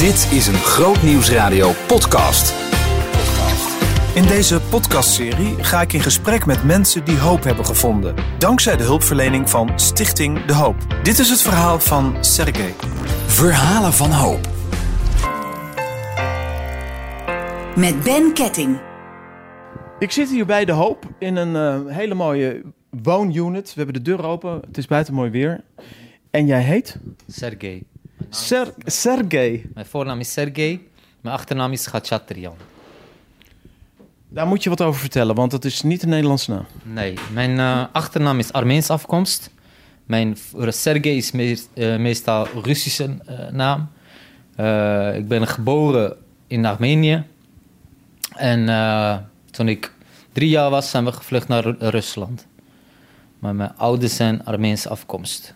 Dit is een Groot Nieuwsradio podcast. In deze podcastserie ga ik in gesprek met mensen die hoop hebben gevonden. Dankzij de hulpverlening van Stichting De Hoop. Dit is het verhaal van Sergej. Verhalen van hoop. Met Ben Ketting. Ik zit hier bij De Hoop in een eh, hele mooie woonunit. We hebben de deur open. Het is buiten mooi weer. En jij heet? Sergej. Ser Sergej. Mijn voornaam is Sergej, mijn achternaam is Khachatrian. Daar moet je wat over vertellen, want het is niet een Nederlandse naam. Nee, mijn eh, achternaam is Armeens afkomst. Mijn v- Sergej is meest- eh, meestal Russische eh, naam. Eh, ik ben geboren in Armenië. En eh, toen ik drie jaar was, zijn we gevlucht naar Ru- Rusland. Maar mijn ouders zijn Armeens afkomst.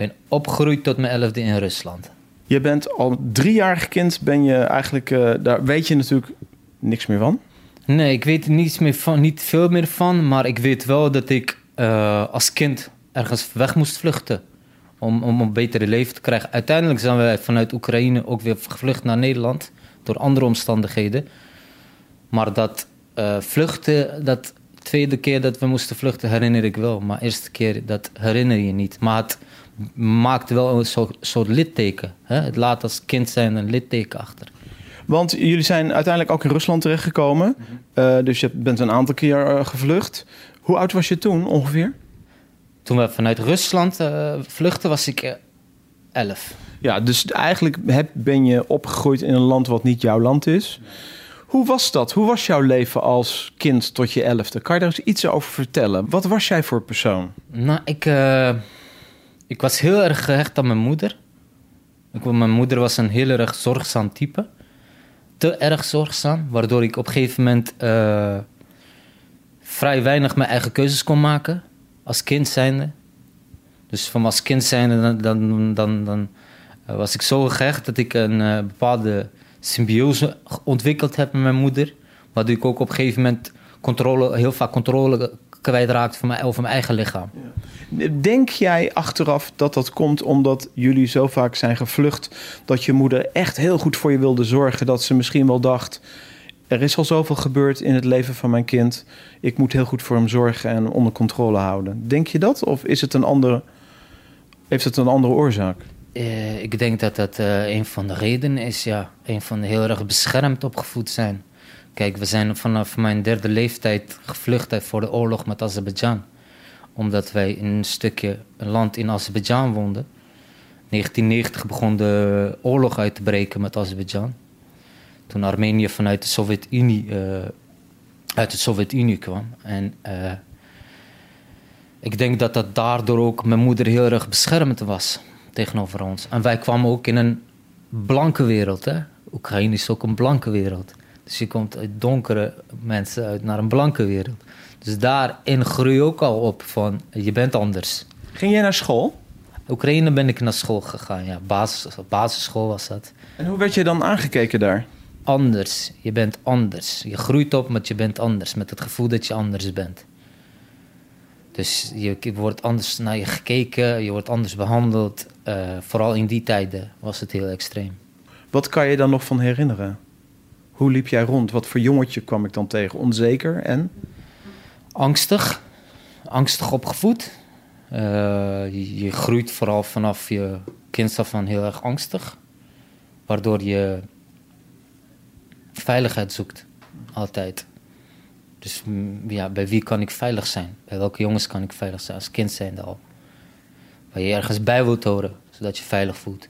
Ik ben opgegroeid tot mijn elfde in Rusland. Je bent al driejarig kind, ben je eigenlijk, eh, daar weet je natuurlijk niks meer van. Nee, ik weet niets meer van, niet veel meer van, maar ik weet wel dat ik eh, als kind ergens weg moest vluchten. Om, om een betere leven te krijgen. Uiteindelijk zijn wij vanuit Oekraïne ook weer gevlucht naar Nederland. Door andere omstandigheden. Maar dat eh, vluchten, dat tweede keer dat we moesten vluchten, herinner ik wel. Maar eerste keer, dat herinner je niet. Maar het maakt wel een soort, soort litteken. Hè? Het laat als kind zijn een litteken achter. Want jullie zijn uiteindelijk ook in Rusland terechtgekomen. Eh, dus je bent een aantal keer eh, gevlucht. Hoe oud was je toen ongeveer? Toen we vanuit Rusland eh, vluchtten, was ik elf. Ja, dus eigenlijk heb, ben je opgegroeid in een land wat niet jouw land is. Hoe was dat? Hoe was jouw leven als kind tot je elfde? Kan je daar eens iets over vertellen? Wat was jij voor persoon? Nou, ik, ik was heel erg gehecht aan mijn moeder. Mijn moeder was een heel erg zorgzaam type. Te erg zorgzaam, waardoor ik op een gegeven moment eh, vrij weinig mijn eigen keuzes kon maken. Als kind zijnde. Dus van als kind zijnde, dan, dan, dan, dan eh, was ik zo gehecht dat ik een eh, bepaalde symbiose ontwikkeld heb met mijn moeder. Waardoor ik ook op een gegeven moment controle, heel vaak controle kwijtraakte van mijn, over mijn eigen lichaam. Denk jij achteraf dat dat komt omdat jullie zo vaak zijn gevlucht... dat je moeder echt heel goed voor je wilde zorgen? Dat ze misschien wel dacht... er is al zoveel gebeurd in het leven van mijn kind... ik moet heel goed voor hem zorgen en onder controle houden. Denk je dat? Of is het een andere, heeft het een andere oorzaak? Eh, ik denk dat dat eh, een van de redenen is, ja. Een van de heel erg beschermd opgevoed zijn. Kijk, we zijn vanaf mijn derde leeftijd gevlucht voor de oorlog met Azerbeidzjan. Omdat wij in een stukje land in Azerbeidzjan woonden. 1990 begon de oorlog uit te breken met Azerbeidzjan. Toen Armenië vanuit de Sovjet-Unie eh, uit de Sovjet-Unie kwam. En eh, ik denk dat dat daardoor ook mijn moeder heel erg beschermd was tegenover ons. En wij kwamen ook in een blanke wereld. Hè? Oekraïne is ook een blanke wereld. Dus je komt uit donkere mensen uit naar een blanke wereld. Dus daarin groei je ook al op van je bent anders. Ging jij naar school? Oekraïne ben ik naar school gegaan, ja. Basis, basisschool was dat. En hoe werd je dan aangekeken daar? Anders, je bent anders. Je groeit op, maar je bent anders. Met het gevoel dat je anders bent. Dus je wordt anders naar je gekeken, je wordt anders behandeld. Eh, vooral in die tijden was het heel extreem. Wat kan je dan nog van herinneren? Hoe liep jij rond? Wat voor jongetje kwam ik dan tegen? Onzeker en? Angstig, angstig opgevoed. Eh, je, groeit vooral vanaf je kind van heel erg angstig. Waardoor je veiligheid zoekt, altijd. Dus mm, ja, bij wie kan ik veilig zijn? Bij welke jongens kan ik veilig zijn? Als kind zijnde al. Waar je ergens bij wilt horen, zodat je veilig voelt.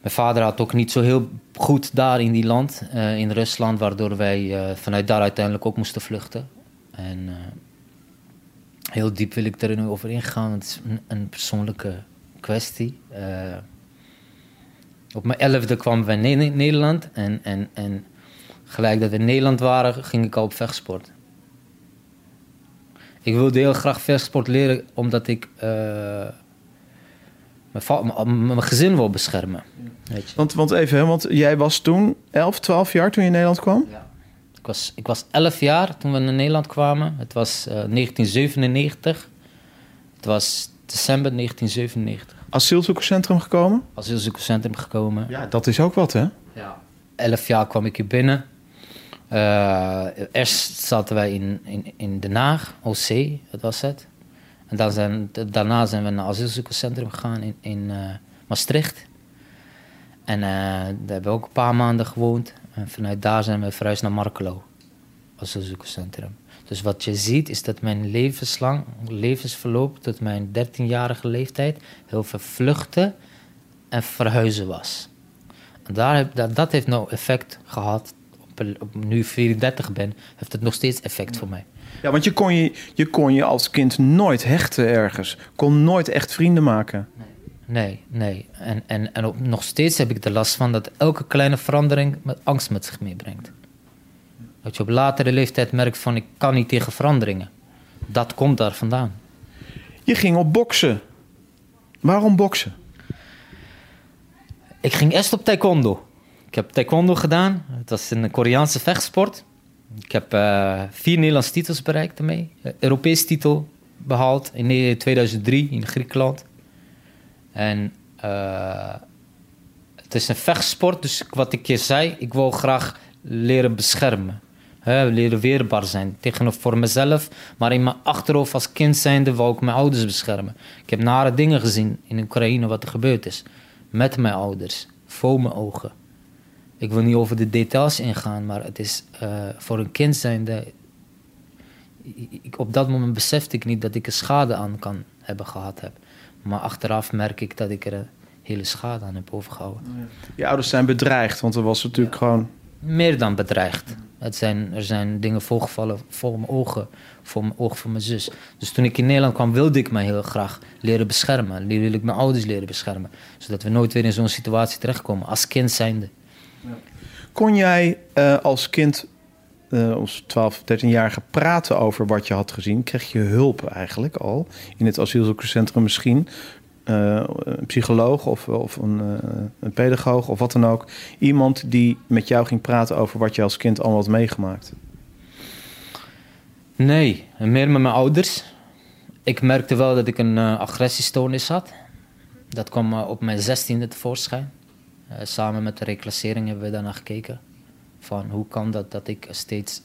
Mijn vader had ook niet zo heel goed daar in die land, eh, in Rusland, waardoor wij eh, vanuit daar uiteindelijk ook moesten vluchten. En eh, heel diep wil ik er nu over ingaan, want het is een, persoonlijke kwestie. Op mijn elfde kwamen wij in Ne- Nederland en, en, en gelijk dat we in Nederland waren, ging ik al op vechtsport. Ik wilde heel graag vechtsport leren, omdat ik mijn, gezin wil beschermen. Weet je. Want, want even, want jij was toen 11, 12 jaar toen je in Nederland kwam? Ik was, ik was 11 jaar toen we naar Nederland kwamen. Het was eh, 1997. Het was december 1997. asielzoekerscentrum gekomen? Asielzoekerscentrum gekomen. Ja, dat is ook wat, hè? Ja. Elf jaar kwam ik hier binnen. Eh, eerst zaten wij in, in, in Den Haag, OC, dat was het. En dan zijn, daarna zijn we naar het asielzoekerscentrum gegaan in, in eh, Maastricht. En eh, daar hebben we ook een paar maanden gewoond. En vanuit daar zijn we verhuisd naar Markelo, asielzoekerscentrum. Dus wat je ziet is dat mijn levenslang, levensverloop tot mijn 13-jarige leeftijd heel veel vluchten en verhuizen was. En daar heb, dat, dat heeft nou effect gehad. Op, op nu 34 ben, heeft het nog steeds effect voor mij. Ja, want je kon je, je kon je als kind nooit hechten ergens. Kon nooit echt vrienden maken. Nee, nee. En, en, en ook nog steeds heb ik er last van dat elke kleine verandering met angst met zich meebrengt. Dat je op latere leeftijd merkt van ik kan niet tegen veranderingen. Dat komt daar vandaan. Je ging op boksen. Waarom boksen? Ik ging eerst op taekwondo. Ik heb taekwondo gedaan. Het was een Koreaanse vechtsport. Ik heb uh, vier Nederlandse titels bereikt daarmee. Europees titel behaald in 2003 in Griekenland. En het is een vechtsport, dus wat ik je zei, ik wil graag leren beschermen. Hè, leren weerbaar zijn tegenover mezelf. Maar in mijn achterhoofd als kind zijnde wou ik mijn ouders beschermen. Ik heb nare dingen gezien in Oekraïne wat er gebeurd is. Met mijn ouders, voor mijn ogen. Ik wil niet over de details ingaan, maar het is uh, voor een kind zijnde... Ik, op dat moment besefte ik niet dat ik er schade aan kan hebben gehad heb. Maar achteraf merk ik dat ik er een hele schade aan heb overgehouden. Je ouders zijn bedreigd, want er was natuurlijk ja. gewoon... Meer dan bedreigd. Het zijn, er zijn dingen voorgevallen voor mijn ogen, voor mijn ogen van mijn zus. Dus toen ik in Nederland kwam, wilde ik mij heel graag leren beschermen. Wilde ik mijn ouders leren beschermen. Zodat we nooit weer in zo'n situatie terechtkomen, als kind zijnde. Kon jij uh, als kind, uh, als 12, 13-jarige, praten over wat je had gezien? Kreeg je hulp eigenlijk al in het asielzoekerscentrum misschien? Uh, een psycholoog of, of een, een, pedagoog of wat dan ook. Iemand die met jou ging praten over wat je als kind allemaal had meegemaakt. Nee, meer met mijn ouders. Ik merkte wel dat ik een agressiestoornis had. Dat kwam op mijn zestiende tevoorschijn. Samen met de reclassering hebben we daarna gekeken. Van hoe kan dat dat ik steeds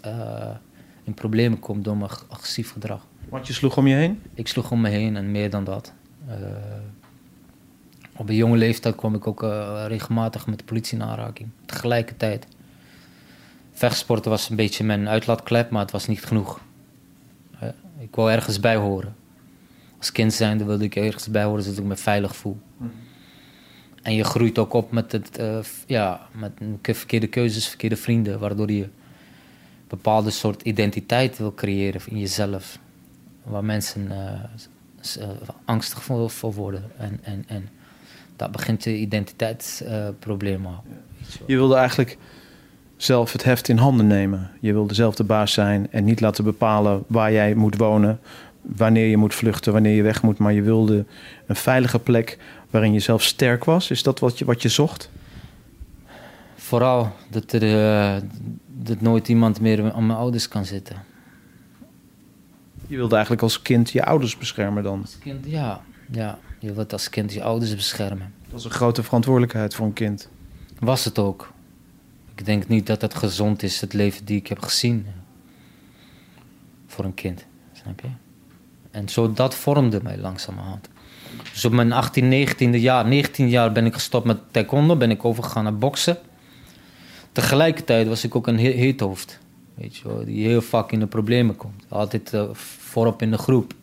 in problemen kom door mijn agressief gedrag. Want je sloeg om je heen? Ik sloeg om me heen en meer dan dat. Uh, op een jonge leeftijd kwam ik ook uh, regelmatig met de politie in aanraking. Tegelijkertijd. Vechtsporten was een beetje mijn uitlaatklep, maar het was niet genoeg. Uh, ik wou ergens bij horen. Als kind zijnde wilde ik ergens bij horen zodat ik me veilig voel. Mm. En je groeit ook op met, het, ja, met verkeerde keuzes, verkeerde vrienden, waardoor je een bepaalde soort identiteit wil creëren in jezelf. Waar mensen uh, angstig voor, voor, worden. En, en, en dat begint je identiteitsprobleem uh, Je wilde eigenlijk zelf het heft in handen nemen. Je wilde zelf de baas zijn en niet laten bepalen waar jij moet wonen, wanneer je moet vluchten, wanneer je weg moet. Maar je wilde een veilige plek waarin je zelf sterk was. Is dat wat je, wat je zocht? Vooral dat er uh, dat nooit iemand meer aan mijn ouders kan zitten. Je wilde eigenlijk als kind je ouders beschermen dan? Als kind, ja. ja. Je wilt als kind je ouders beschermen. Dat is een grote verantwoordelijkheid voor een kind. Was het ook. Ik denk niet dat het gezond is, het leven die ik heb gezien. Voor een kind, snap je? En zo dat vormde mij langzamerhand. Dus op mijn 18, 19e jaar, 19 jaar ben ik gestopt met taekwondo, ben ik overgegaan naar boksen. Tegelijkertijd was ik ook een heet hoofd. Weet je die heel vaak in de problemen komt. Altijd uh, voorop in de groep.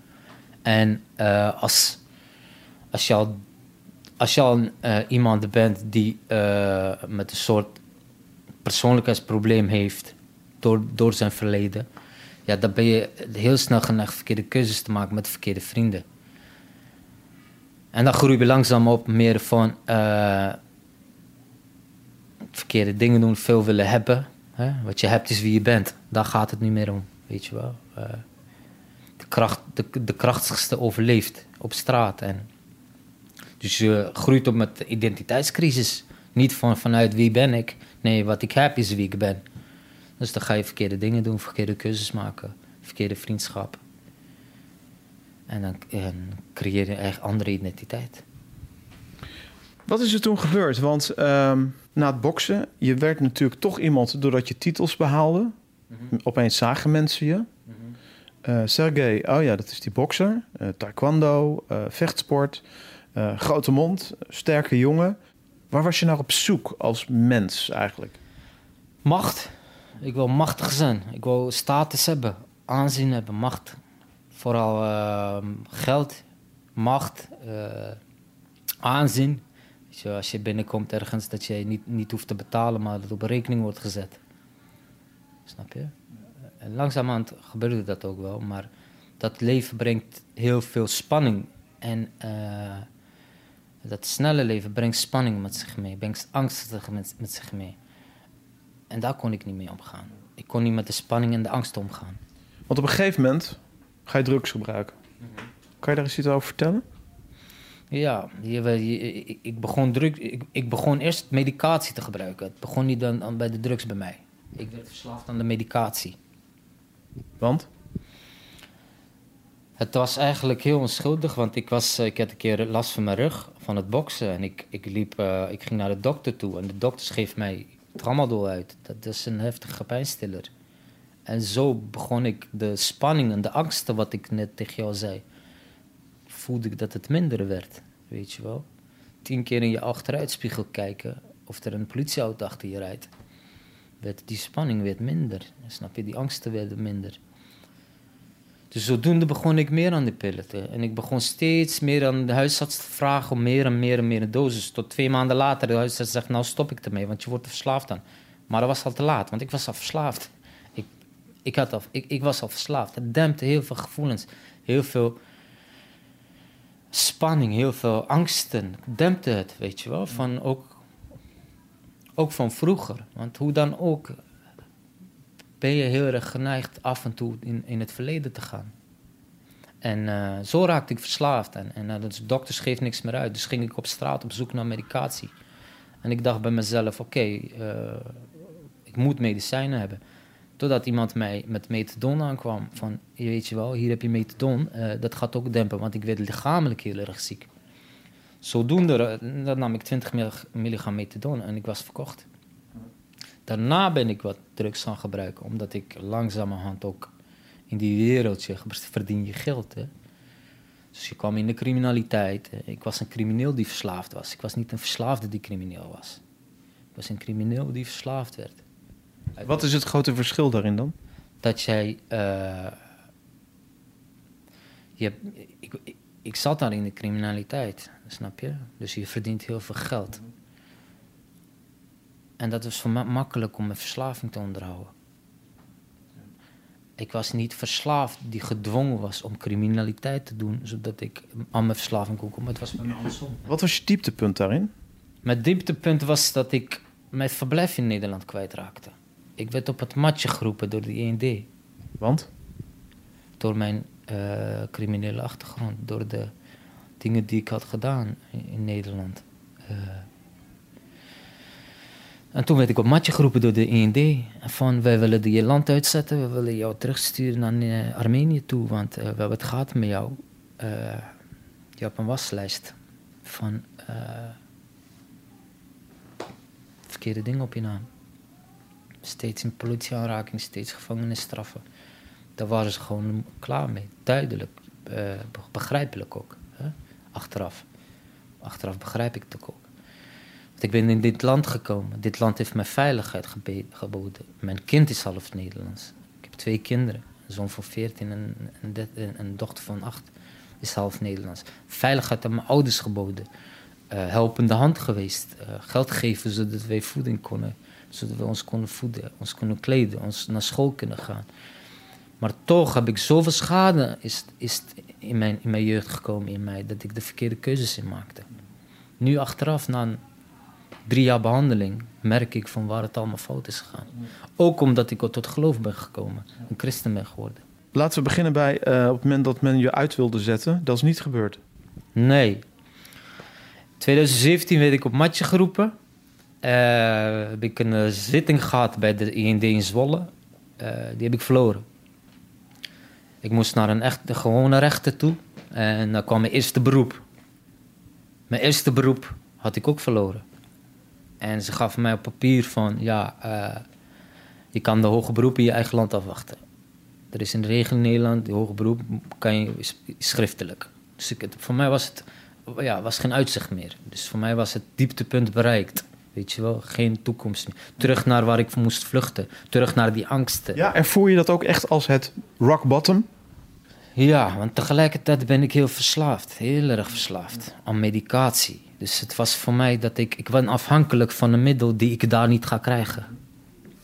En uh, als, als je al, als je al uh, iemand bent die met een soort persoonlijkheidsprobleem heeft door, door zijn verleden, ja, dan ben je heel snel geneigd verkeerde keuzes te maken met verkeerde vrienden. En dan groei je langzaam op meer van verkeerde dingen doen, veel willen hebben. Hè? Wat je hebt is wie je bent. Daar gaat het niet meer om, weet je wel. Uh, de, kracht, de, de krachtigste overleeft op straat. En dus je groeit op met identiteitscrisis. Niet van, vanuit wie ben ik. Nee, wat ik heb is wie ik ben. Dus dan ga je verkeerde dingen doen, verkeerde keuzes maken, verkeerde vriendschap. En dan en creëer je eigen andere identiteit. Wat is er toen gebeurd? Want ehm, na het boksen, je werd natuurlijk toch iemand doordat je titels behaalde. Opeens zagen mensen je. Eh Sergej, oh ja, dat is die bokser. Eh, taekwondo, eh, vechtsport, grote mond, sterke jongen. Waar was je naar op zoek als mens eigenlijk? Macht. Ik wil machtig zijn. Ik wil status hebben, aanzien hebben, macht. Vooral ehm, geld, macht, eh, aanzien. Je, als je binnenkomt ergens, dat je niet, niet hoeft te betalen, maar dat op rekening wordt gezet. Snap je? En langzamerhand gebeurde dat ook wel, maar dat leven brengt heel veel spanning. En eh, dat snelle leven brengt spanning met zich mee, brengt angst met, met zich mee. En daar kon ik niet mee omgaan. Ik kon niet met de spanning en de angst omgaan. Want op een gegeven moment ga je drugs gebruiken. Kan je daar eens iets over vertellen? Ja, je, je- ik, ik, begon druk, ik, ik begon eerst medicatie te gebruiken. Het begon niet dan, dan bij de drugs bij mij. Ik werd verslaafd aan de medicatie. Want? Het was eigenlijk heel onschuldig, want ik, was, eh, ik had een keer last van mijn rug, van het boksen. En ik, ik, liep, eh, ik ging naar de dokter toe en de dokter schreef mij tramadol uit. Dat is een heftige pijnstiller. En zo begon ik de spanning en de angsten, wat ik net tegen jou zei, voelde ik dat het minder werd, weet je wel. Tien keer in je achteruitspiegel kijken of er een politieauto achter je rijdt. Werd die spanning werd minder, snap je? Die angsten werden minder. Dus zodoende begon ik meer aan de pillen. En ik begon steeds meer aan de huisarts te vragen om meer en meer en meer een dosis. Tot twee maanden later de huisarts zegt, nou stop ik ermee, want je wordt er verslaafd aan. Maar dat was al te laat, want ik was al verslaafd. Ik, had al, ik, ik was al verslaafd. Het dempte heel veel gevoelens, heel veel spanning, heel veel angsten. Dempte het, weet je wel. Van ook, ook van vroeger. Want hoe dan ook ben je heel erg geneigd af en toe in, in het verleden te gaan. En eh, zo raakte ik verslaafd. En, en uh, dus de dokter schreef niks meer uit. Dus ging ik op straat op zoek naar medicatie. En ik dacht bij mezelf, oké, eh, ik moet medicijnen hebben. Totdat iemand mij met methadon aankwam. Van, je weet je wel, hier heb je methadon. eh, dat gaat ook dempen, want ik werd lichamelijk heel erg ziek. Zodoende eh, dan nam ik 20 mg- milligram methadon en ik was verkocht. Daarna ben ik wat drugs gaan gebruiken, omdat ik langzamerhand ook in die wereldje verdien je geld. Hè? Dus je kwam in de criminaliteit. Ik was een crimineel die verslaafd was. Ik was niet een verslaafde die crimineel was. Ik was een crimineel die verslaafd werd. Wat is het grote verschil daarin dan? Dat jij. eh, je ik, ik zat daar in de criminaliteit, snap je? Dus je verdient heel veel geld. En dat was voor mij makkelijk om mijn verslaving te onderhouden. Ik was niet verslaafd die gedwongen was om criminaliteit te doen, zodat ik aan mijn verslaving kon komen. Het was bij mij andersom. Wat was je dieptepunt daarin? Mijn dieptepunt was dat ik mijn verblijf in Nederland kwijtraakte. Ik werd op het matje geroepen door de END. Want? Door mijn eh, criminele achtergrond. Door de dingen die ik had gedaan in, in Nederland. Eh, en toen werd ik op matje geroepen door de END. Van, wij willen je land uitzetten. We willen jou terugsturen naar eh, Armenië toe. Want we hebben het gehad met jou. Je hebt een waslijst van... verkeerde dingen op je naam. Steeds in politieaanraking, steeds gevangenisstraffen. Daar waren ze gewoon klaar mee. Duidelijk, eh, be- begrijpelijk ook. Hè? Achteraf. Achteraf begrijp ik het ook. Want ik ben in dit land gekomen. Dit land heeft mij veiligheid geboden. Mijn kind is half Nederlands. Ik heb twee kinderen. Een zoon van 14 en een, dochter van 8 is half Nederlands. Veiligheid aan mijn ouders geboden. Eh, helpende hand geweest. Eh, geld geven zodat wij voeding konden. Zodat we ons konden voeden, ons konden kleden, ons naar school kunnen gaan. Maar toch heb ik zoveel schade is, is in, mijn, in mijn jeugd gekomen in mij, dat ik de verkeerde keuzes in maakte. Nu achteraf, na een drie jaar behandeling, merk ik van waar het allemaal fout is gegaan. Ook omdat ik tot geloof ben gekomen, een christen ben geworden. Laten we beginnen bij eh, op het moment dat men je uit wilde zetten. Dat is niet gebeurd. Nee. 2017 werd ik op matje geroepen. Eh, heb ik een eh, zitting gehad bij de IND in Zwolle. Eh, die heb ik verloren. Ik moest naar een echt, gewone rechter toe. En dan kwam mijn eerste beroep. Mijn eerste beroep had ik ook verloren. En ze gaf mij op papier van, ja, je kan de hoge beroep in je eigen land afwachten. Er is een regel in Nederland, de hoge beroep kan je schriftelijk. Dus ik, voor mij was het ja, was geen uitzicht meer. Dus voor mij was het dieptepunt bereikt. Weet je wel, geen toekomst meer. Terug naar waar ik moest vluchten. Terug naar die angsten. Ja, ervoer je dat ook echt als het rock bottom? Ja, want tegelijkertijd ben ik heel verslaafd. Heel erg verslaafd aan medicatie. Dus het was voor mij dat ik... Ik ben afhankelijk van een middel die ik daar niet ga krijgen.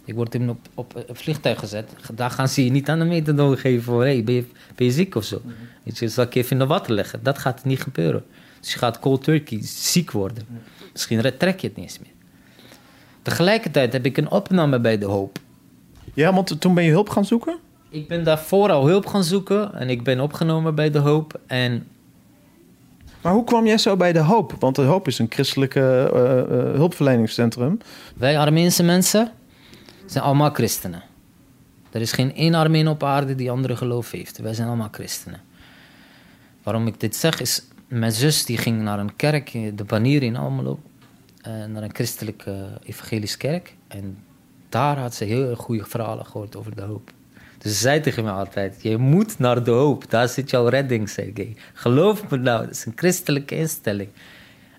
Ik word in op, op een vliegtuig gezet. Daar gaan ze je niet aan de methadone geven voor... Hey, ben, je, ben je ziek of zo? Weet je, zal ik je even in de water leggen? Dat gaat niet gebeuren. Dus je gaat cold turkey ziek worden. Misschien trek je het niet eens meer. Tegelijkertijd heb ik een opname bij De Hoop. Ja, want toen ben je hulp gaan zoeken? Ik ben daarvoor al hulp gaan zoeken en ik ben opgenomen bij De Hoop. En Maar hoe kwam jij zo bij De Hoop? Want De Hoop is een christelijke eh, eh, hulpverleningscentrum. wij Armeense mensen zijn allemaal christenen. Er is geen één Armeen op aarde die andere geloof heeft. Wij zijn allemaal christenen. Waarom ik dit zeg is, mijn zus die ging naar een kerk, de Banier in Almelo, naar een christelijke evangelische kerk. En daar had ze heel goede verhalen gehoord over de hoop. Dus ze zei tegen mij altijd, je moet naar de hoop, daar zit jouw redding, Sergej. Geloof me nou, dat is een christelijke instelling.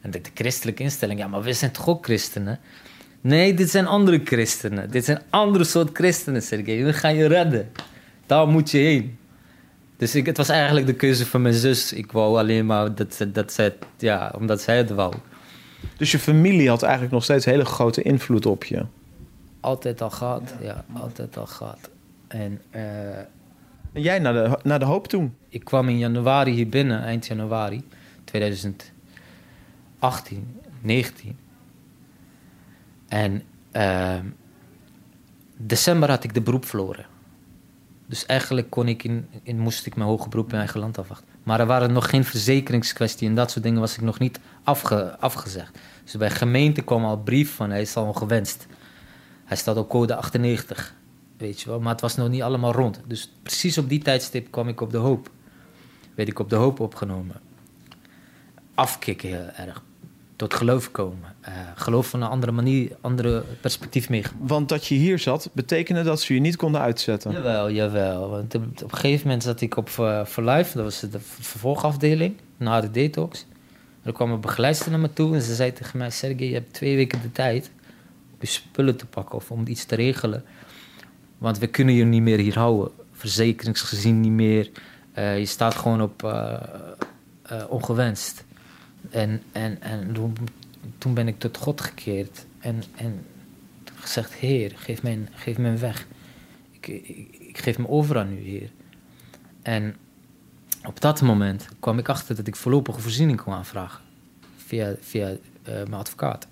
En de, de christelijke instelling, ja, maar we zijn toch ook christenen? Nee, dit zijn andere christenen. Dit zijn andere soort christenen, Sergej. We gaan je redden. Daar moet je heen. Dus ik, het was eigenlijk de keuze van mijn zus. Ik wou alleen maar dat, dat zij, ja, omdat zij het wou. Dus je familie had eigenlijk nog steeds hele grote invloed op je. Altijd al gehad, ja, altijd al gehad. En eh, En jij naar de, naar de Hoop toen? ik kwam in januari hier binnen, eind januari 2018, 19. En ehm, december had ik de beroep verloren. Dus eigenlijk kon ik in, in, moest ik mijn hoge beroep in eigen land afwachten. Maar er waren nog geen verzekeringskwestie en dat soort dingen was ik nog niet afge, afgezegd. Dus bij gemeente kwam al brief van hij is al gewenst. Hij staat op code 98, weet je wel. Maar het was nog niet allemaal rond. Dus precies op die tijdstip kwam ik op de hoop. Werd ik op de hoop opgenomen. Afkicken heel erg. Tot geloof komen. Eh, geloof van een andere manier, andere perspectief mee. Want dat je hier zat, betekende dat ze je niet konden uitzetten. Jawel, jawel. Want op op een gegeven moment zat ik op uh, Life, dat was de vervolgafdeling, na de detox. Er kwam een begeleidster naar me toe en ze zei tegen mij: Sergej, je hebt twee weken de tijd om je spullen te pakken of om iets te regelen. Want we kunnen je niet meer hier houden. Verzekeringsgezien niet meer. Uh, je staat gewoon op uh, ongewenst. En, en, en toen, ben ik tot God gekeerd en, en gezegd: Heer, geef mij, geef een weg. Ik, ik, geef me over aan u, Heer. En op dat moment kwam ik achter dat ik voorlopige voorziening kon aanvragen via, via mijn advocaat.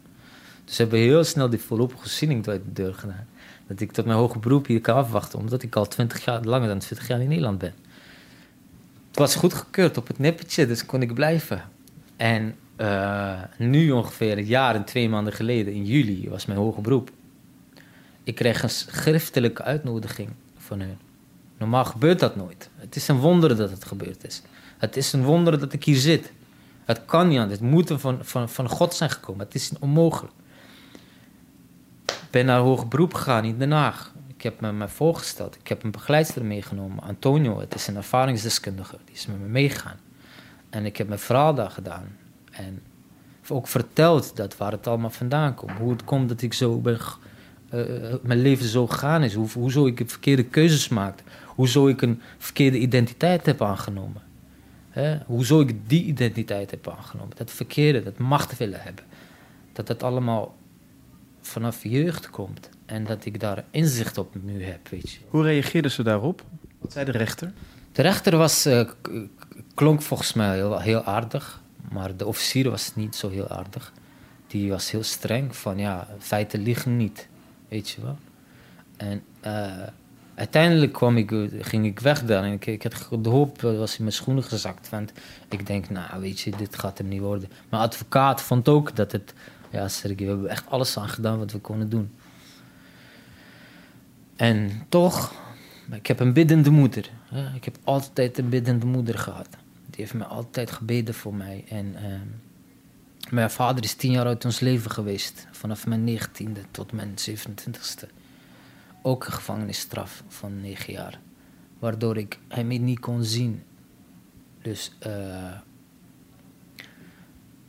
Dus hebben we heel snel die voorlopige voorziening door de deur gedaan. Dat ik tot mijn hoge beroep hier kan afwachten, omdat ik al 20 jaar, langer dan 20 jaar in Nederland ben. Het was goedgekeurd op het nippertje, dus kon ik blijven. En uh, nu ongeveer een jaar en twee maanden geleden, in juli, was mijn hoge beroep. Ik kreeg een schriftelijke uitnodiging van hun. Normaal gebeurt dat nooit. Het is een wonder dat het gebeurd is. Het is een wonder dat ik hier zit. Het kan niet. Het moet van, van, van God zijn gekomen. Het is onmogelijk. Ik ben naar hoger beroep gegaan in Den Haag. Ik heb me, me voorgesteld. Ik heb een begeleidster meegenomen, Antonio. Het is een ervaringsdeskundige. Die is met me meegegaan. En ik heb mijn verhaal daar gedaan. En ook verteld dat waar het allemaal vandaan komt. Hoe het komt dat ik zo ben, uh, mijn leven zo gegaan is. Hoe, hoezo ik verkeerde keuzes maakte. Hoezo ik een verkeerde identiteit heb aangenomen. Hè? Hoezo ik die identiteit heb aangenomen. Dat verkeerde, dat macht willen hebben. Dat dat allemaal vanaf jeugd komt. En dat ik daar inzicht op nu heb, weet je. Hoe reageerden ze daarop? Wat zei de rechter? De rechter was, uh, klonk volgens mij heel, heel aardig. Maar de officier was niet zo heel aardig. Die was heel streng van, ja, feiten liegen niet. Weet je wel. En uh, uiteindelijk kwam ik, ging ik weg daar. En ik, ik had de hoop, was in mijn schoenen gezakt. Want ik denk, nou, weet je, dit gaat hem niet worden. Mijn advocaat vond ook dat het... Ja, Sergej, we hebben echt alles aan gedaan wat we konden doen. En toch, ik heb een biddende moeder. Ik heb altijd een biddende moeder gehad. Die heeft me altijd gebeden voor mij. En Mijn vader is tien jaar uit ons leven geweest. Vanaf mijn negentiende tot mijn 27ste. Ook een gevangenisstraf van negen jaar. Waardoor ik hem niet kon zien. Dus, eh,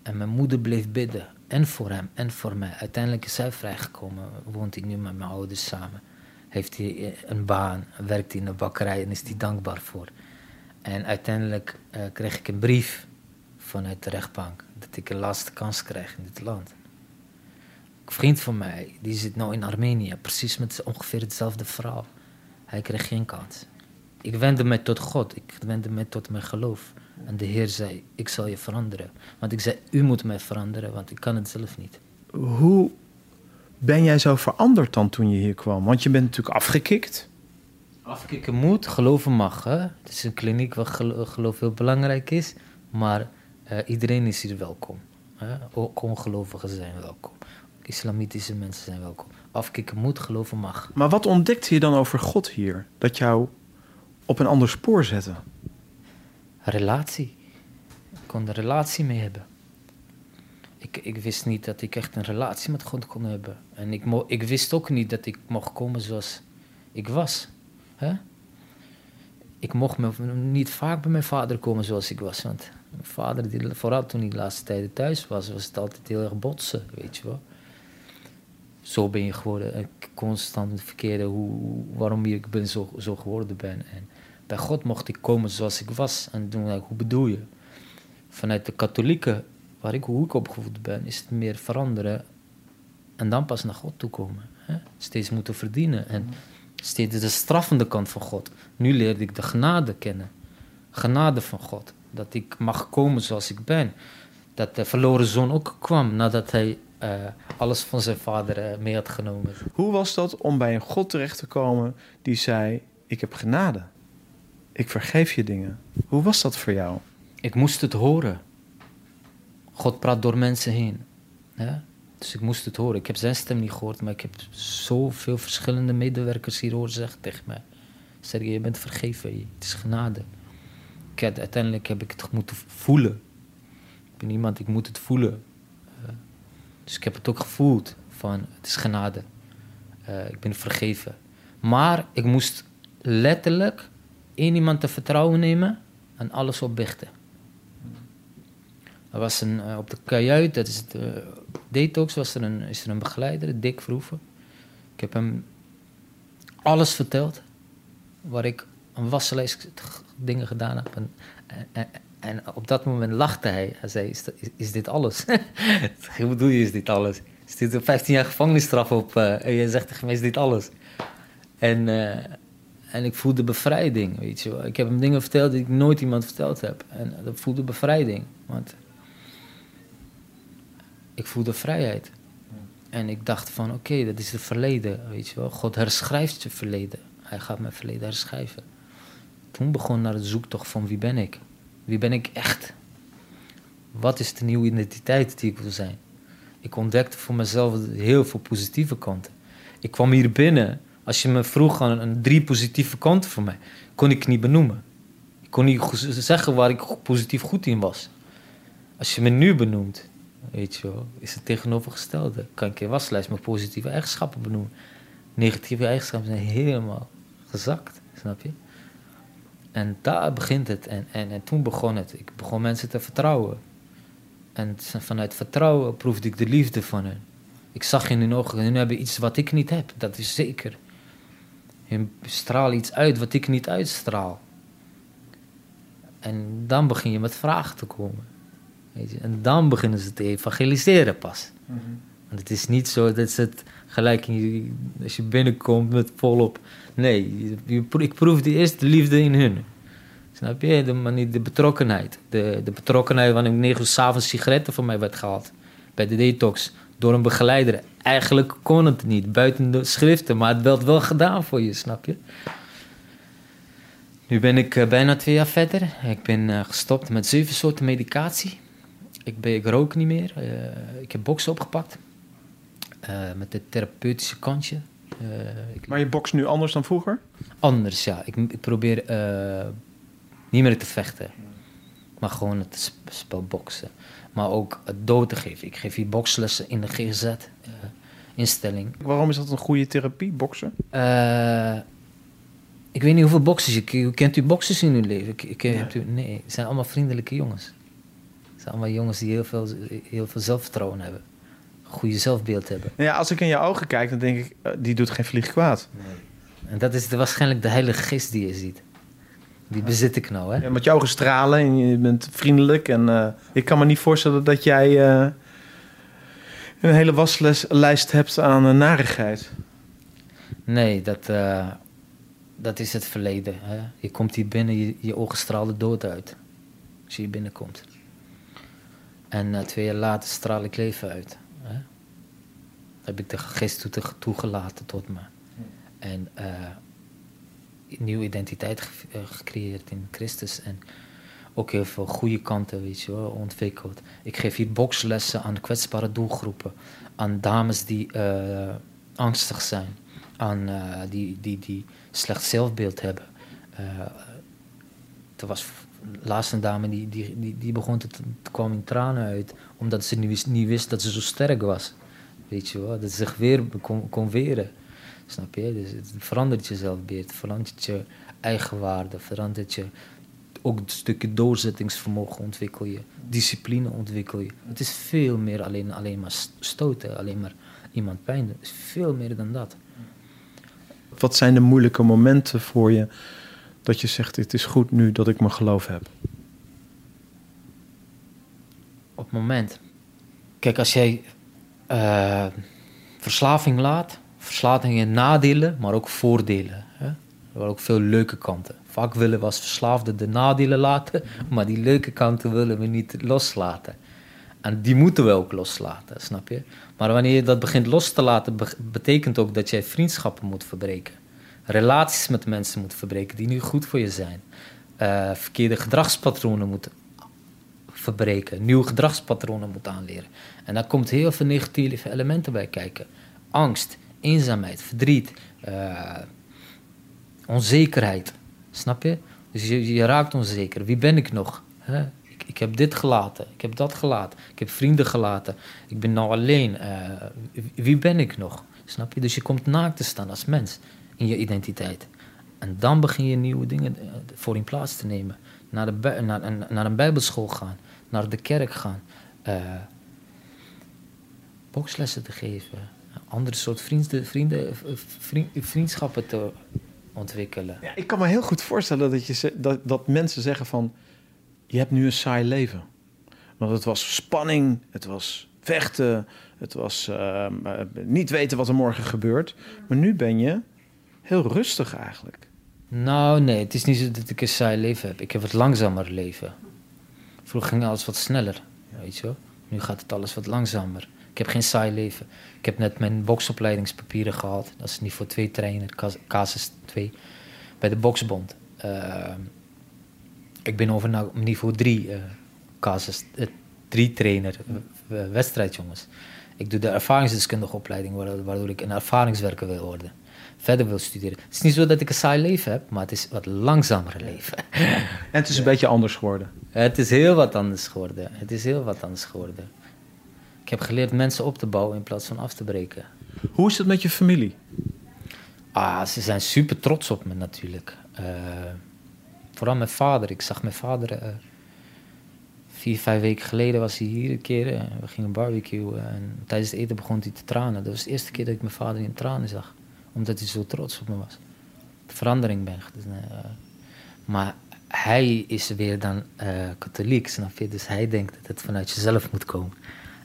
en mijn moeder bleef bidden. En voor hem en voor mij. Uiteindelijk is hij vrijgekomen. Woont hij nu met mijn ouders samen. Heeft hij een baan. Werkt hij in een bakkerij en is hij dankbaar voor. En uiteindelijk uh, kreeg ik een brief vanuit de rechtbank. Dat ik een laatste kans krijg in dit land. Een vriend van mij, die zit nou in Armenië. Precies met ongeveer hetzelfde verhaal. Hij kreeg geen kans. Ik wendde mij tot God. Ik wendde mij tot mijn geloof. En de Heer zei, ik zal je veranderen. Want ik zei, u moet mij veranderen, want ik kan het zelf niet. Hoe ben jij zo veranderd dan toen je hier kwam? Want je bent natuurlijk afgekikt. Afkicken moet, geloven mag. Hè? Het is een kliniek waar geloof heel belangrijk is. Maar uh, iedereen is hier welkom. Hè? Ook ongelovigen zijn welkom. Ook islamitische mensen zijn welkom. Afkicken moet, geloven mag. Maar wat ontdekte je dan over God hier? Dat jou op een ander spoor zette? relatie. Ik kon er relatie mee hebben. Ik, ik wist niet dat ik echt een relatie met God kon hebben. En ik, mo ik wist ook niet dat ik mocht komen zoals ik was. Hè? Ik mocht me niet vaak bij mijn vader komen zoals ik was. Want mijn vader, die, vooral toen hij de laatste tijden thuis was, was het altijd heel erg botsen, weet je wel. Zo ben je geworden. Constant het verkeerde, hoe, waarom ik ben zo, zo geworden ben. En bij God mocht ik komen zoals ik was. En toen ik, hoe bedoel je? Vanuit de katholieke, waar ik, hoe ik opgevoed ben, is het meer veranderen. En dan pas naar God toe komen. Steeds moeten verdienen. En steeds de straffende kant van God. Nu leerde ik de genade kennen. Genade van God. Dat ik mag komen zoals ik ben. Dat de verloren zoon ook kwam nadat hij uh, alles van zijn vader uh, mee had genomen. Hoe was dat om bij een God terecht te komen die zei: Ik heb genade? ik vergeef je dingen. Hoe was dat voor jou? Ik moest het horen. God praat door mensen heen. Ja? Dus ik moest het horen. Ik heb zijn stem niet gehoord, maar ik heb zoveel verschillende medewerkers hier horen zeggen tegen mij. Sergej, je bent vergeven. Het is genade. Ik uiteindelijk heb ik het moeten voelen. Ik ben iemand, ik moet het voelen. Uh, dus ik heb het ook gevoeld van het is genade. Uh, ik ben vergeven. Maar ik moest letterlijk één iemand te vertrouwen nemen en alles opbichten. Was een, uh, op de kajuit, dat is het uh, detox, was er een, is er een begeleider, Dick Vroeven. Ik heb hem alles verteld, waar ik een wassenlijst dingen gedaan heb. En, en, en, op dat moment lachte hij. Hij zei, is, dit alles? Hoe bedoel je, is dit alles? Is dit een 15 jaar gevangenisstraf op? En je zegt tegen mij, is dit alles? En en ik voelde bevrijding, weet je wel. Ik heb hem dingen verteld die ik nooit iemand verteld heb. En dat voelde bevrijding. Want ik voelde vrijheid. En ik dacht van, oké, dat is het verleden, weet je wel. God herschrijft je verleden. Hij gaat mijn verleden herschrijven. Toen begon naar de zoektocht van wie ben ik? Wie ben ik echt? Wat is de nieuwe identiteit die ik wil zijn? Ik ontdekte voor mezelf heel veel positieve kanten. Ik kwam hier binnen als je me vroeg aan een, drie positieve kanten voor mij, kon ik niet benoemen. Ik kon niet zeggen waar ik positief goed in was. Als je me nu benoemt, weet je wel, is het tegenovergestelde. Kan ik je waslijst met positieve eigenschappen benoemen. Negatieve eigenschappen zijn helemaal gezakt, snap je? En daar begint het. En, en, en toen begon het. Ik begon mensen te vertrouwen. En vanuit vertrouwen proefde ik de liefde van hen. Ik zag in hun ogen, hun hebben iets wat ik niet heb, dat is zeker. Je straalt iets uit wat ik niet uitstraal. En dan begin je met vragen te komen. Weet je? En dan beginnen ze te evangeliseren pas. Mhm. Want het is niet zo dat ze het gelijk als je binnenkomt met volop. Nee, je, ik proef die eerste liefde in hun. Snap je? De, manier, de betrokkenheid. De, de betrokkenheid wanneer ik negen uur s'avonds sigaretten van mij werd gehaald. Bij de detox door een begeleider. Eigenlijk kon het niet, buiten de schriften, maar het werd wel gedaan voor je, snap je? Nu ben ik uh, bijna twee jaar verder. Ik ben uh, gestopt met zeven soorten medicatie. Ik, ben, ik rook niet meer. Uh, ik heb boksen opgepakt. met het therapeutische kantje. Ik, maar je bokst nu anders dan vroeger? Anders, ja. Ik, ik probeer niet meer te vechten. Maar gewoon het sp- spel boksen. Maar ook het dood te geven. Ik geef hier bokslessen in de GZ-instelling. Waarom is dat een goede therapie, boksen? Eh, ik weet niet hoeveel boxers je kent. Kent u boxers in uw leven? Ik, ik, hebt u, nee, het zijn allemaal vriendelijke jongens. Het zijn allemaal jongens die heel veel, heel veel zelfvertrouwen hebben. Goede zelfbeeld hebben. Nou ja, als ik in je ogen kijk, dan denk ik, eh, die doet geen vlieg kwaad. En dat is de, waarschijnlijk de heilige geest die je ziet. Die bezit ik nou, hè? Ja, met je ogen stralen en je bent vriendelijk. En eh, ik kan me niet voorstellen dat jij eh, een hele waslijst hebt aan narigheid. Nee, dat, dat is het verleden. Hè? Je komt hier binnen, je, je ogen stralen dood uit. Als je hier binnenkomt. En eh, twee jaar later straal ik leven uit. Hè? Heb ik de geest toe- toegelaten tot me. En een nieuwe identiteit eh, gecreëerd in Christus. En ook heel veel goede kanten, weet je ontwikkeld. Ik geef hier bokslessen aan kwetsbare doelgroepen. Aan dames die angstig zijn. Aan die, die, die slecht zelfbeeld hebben. Er was laatst een dame die, die, die, die begon te, kwam in tranen uit. Omdat ze niet wist, dat ze zo sterk was. Weet je wel, dat ze zich weer kon, kon weren. Snap je? Dus het verandert je zelfbeeld, verandert je eigenwaarde, verandert je ook een stukje doorzettingsvermogen ontwikkel je, discipline ontwikkel je. Het is veel meer alleen, alleen maar stoten, alleen maar iemand pijn. Het is veel meer dan dat. Wat zijn de moeilijke momenten voor je dat je zegt: Het is goed nu dat ik mijn geloof heb? Op het moment. Kijk, als jij eh, verslaving laat, verslaving heeft nadelen, maar ook voordelen. Hè? Er waren ook veel leuke kanten. Vaak willen we als verslaafden de nadelen laten, maar die leuke kanten willen we niet loslaten. En die moeten we ook loslaten, snap je? Maar wanneer je dat begint los te laten, be- betekent ook dat jij vriendschappen moet verbreken. Relaties met mensen moet verbreken die niet goed voor je zijn. Eh, verkeerde gedragspatronen moet verbreken. Nieuwe gedragspatronen moet aanleren. En daar komt heel veel negatieve elementen bij kijken. Angst, eenzaamheid, verdriet, eh, onzekerheid. Snap je? Dus je, je raakt onzeker. Wie ben ik nog? Ik, ik heb dit gelaten, ik heb dat gelaten, ik heb vrienden gelaten, ik ben nou alleen. Eh, wie ben ik nog? Snap je? Dus je komt naakt te staan als mens in je identiteit. En dan begin je nieuwe dingen eh, voor in plaats te nemen. Naar, de, naar, naar- naar een bijbelschool gaan, naar de kerk gaan, eh, bokslessen te geven, andere soort vrienden, vrienden, vriend- vriendschappen te ontwikkelen. Ja, ik kan me heel goed voorstellen dat, je, dat, dat mensen zeggen: van Je hebt nu een saai leven. Want het was spanning, het was vechten, het was ehm, eh, niet weten wat er morgen gebeurt. Maar nu ben je heel rustig eigenlijk. Nou, nee, het is niet zo dat ik een saai leven heb. Ik heb het langzamer leven. Vroeger ging alles wat sneller, weet je wel. Nu gaat het alles wat langzamer. Ik heb geen saai leven. Ik heb net mijn boksopleidingspapieren gehaald. Dat is niveau 2 trainer, cas- casus 2, bij de Boksbond. Eh, ik ben over naar niveau 3 eh casus 3 trainer, eh, eh, wedstrijdjongens. Ik doe de ervaringsdeskundige opleiding, waardoor ik een ervaringswerker wil worden. Verder wil studeren. Het is niet zo dat ik een saai leven heb, maar het is wat langzamer leven. En het is een beetje anders geworden. Het is heel wat anders geworden. Het is heel wat anders geworden. Ik heb geleerd mensen op te bouwen in plaats van af te breken. Hoe is het met je familie? Ah, ze zijn super trots op me natuurlijk. Eh, vooral mijn vader. Ik zag mijn vader eh, vier, vijf weken geleden was hij hier een keer. eh, we gingen barbecuen en tijdens het eten begon hij te tranen. Dat was de eerste keer dat ik mijn vader in tranen zag. Omdat hij zo trots op me was. De verandering ben. Dus, eh, maar hij is weer dan eh, katholiek, snap je? Dus hij denkt dat het vanuit jezelf moet komen.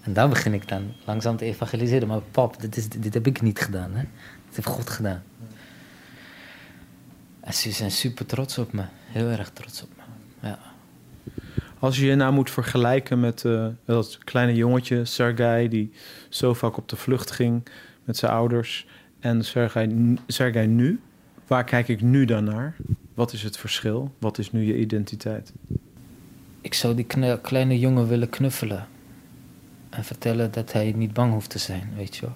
En daar begin ik dan langzaam te evangeliseren. Maar pap, dit heb ik niet gedaan. Hè? Dit heeft God gedaan. En ze zijn super trots op me. Heel erg trots op me. Ja. Als je je nou moet vergelijken met eh, dat kleine jongetje, Sergei, die zo vaak op de vlucht ging met zijn ouders en Sergei, jij nu, waar kijk ik nu dan naar? Wat is het verschil? Wat is nu je identiteit? Ik zou die kleine jongen willen knuffelen. En vertellen dat hij niet bang hoeft te zijn, weet je wel.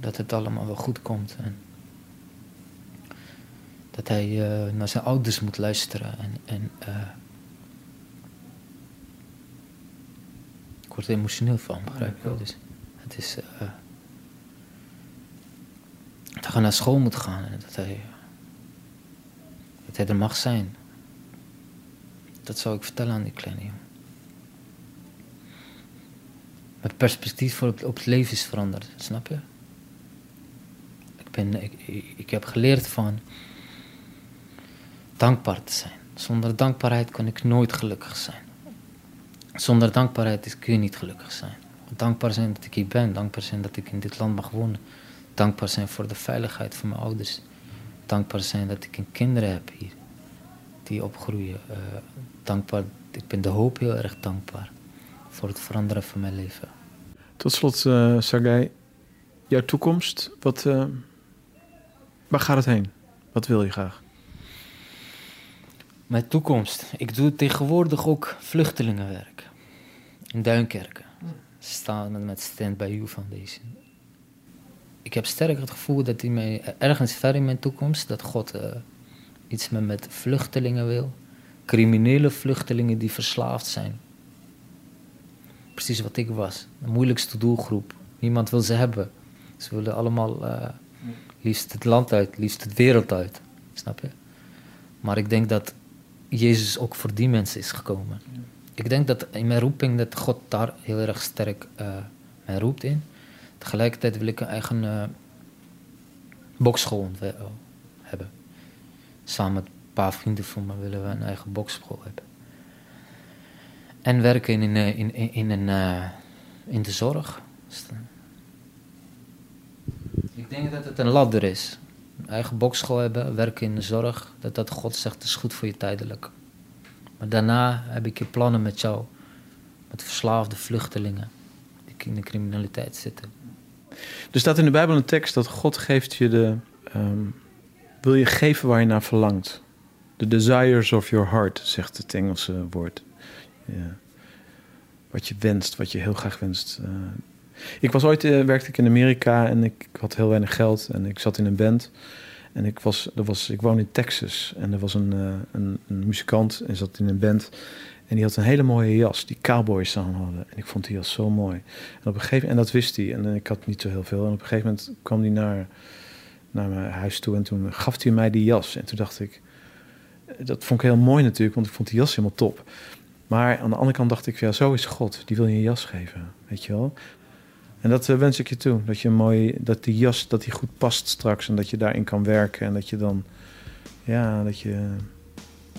Dat het allemaal wel goed komt. En dat hij eh, naar zijn ouders moet luisteren. En, en eh, ik word er emotioneel van, begrijp je wel. Dus het is... Eh, dat hij naar school moet gaan en dat hij... Dat hij er mag zijn. Dat zou ik vertellen aan die kleine jongen. Mijn perspectief voor op, op het leven is veranderd, snap je? Ik, ben, ik, ik, heb geleerd van dankbaar te zijn. Zonder dankbaarheid kan ik nooit gelukkig zijn. Zonder dankbaarheid kun je niet gelukkig zijn. Dankbaar zijn dat ik hier ben, dankbaar zijn dat ik in dit land mag wonen. Dankbaar zijn voor de veiligheid van mijn ouders. Dankbaar zijn dat ik een kinderen heb hier die opgroeien. Eh, dankbaar, ik ben de hoop heel erg dankbaar voor het veranderen van mijn leven. Tot slot, Sergej, jouw toekomst, wat, eh, waar gaat het heen? Wat wil je graag? Mijn toekomst. Ik doe tegenwoordig ook vluchtelingenwerk. In Duinkerken. Staan met Stand By You Foundation. Ik heb sterk het gevoel dat hij mij ergens ver in mijn toekomst, dat God eh, iets met, met vluchtelingen wil. Criminele vluchtelingen die verslaafd zijn. Precies wat ik was. De moeilijkste doelgroep. Niemand wil ze hebben. Ze willen allemaal eh, liefst het land uit, liefst de wereld uit. Snap je? Maar ik denk dat Jezus ook voor die mensen is gekomen. Ik denk dat in mijn roeping dat God daar heel erg sterk eh mij roept in. Tegelijkertijd wil ik een eigen eh bokschool oh, hebben. Samen met een paar vrienden van me willen we een eigen bokschool hebben. En werken in, een, eh, in, in, in, een, eh, in de zorg. Dus, eh, Ik denk dat het een ladder is. Een eigen bokschool hebben, werken in de zorg. Dat dat God zegt, is goed voor je tijdelijk. Maar daarna heb ik je plannen met jou. Met verslaafde vluchtelingen. In de criminaliteit zitten. Er staat in de Bijbel een tekst dat God geeft je de... ehm, wil je geven waar je naar verlangt. The desires of your heart, zegt het Engelse woord. Ja. Wat je wenst, wat je heel graag wenst. eh. ik was ooit, eh, werkte ik in Amerika en ik, ik had heel weinig geld. En ik zat in een band. En ik, was, er was, ik woon in Texas. En er was een, eh, een, een muzikant en zat in een band. En die had een hele mooie jas, die cowboys aan hadden. En ik vond die jas zo mooi. En op een gegeven en dat wist hij. En eh, ik had niet zo heel veel. En op een gegeven moment kwam hij naar, naar mijn huis toe. En toen gaf hij mij die jas. En toen dacht ik, dat vond ik heel mooi natuurlijk, want ik vond die jas helemaal top. Maar aan de andere kant dacht ik, ja, zo is God. Die wil je een jas geven, weet je wel. En dat eh, wens ik je toe. Dat je mooi, dat die jas, dat die goed past straks. En dat je daarin kan werken. En dat je dan, ja, dat je,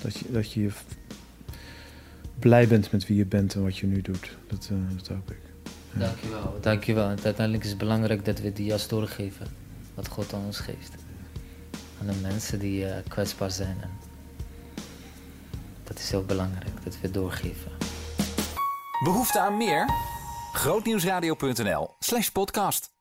dat je, dat je blij bent met wie je bent en wat je nu doet. Dat, eh, dat hoop ik. Dankjewel. Dankjewel. En uiteindelijk is het belangrijk dat we die jas doorgeven. Wat God aan ons geeft. Aan de mensen die eh, kwetsbaar zijn. En dat is heel belangrijk, dat we het doorgeven. Behoefte aan meer? Grootnieuwsradio.nl slash podcast.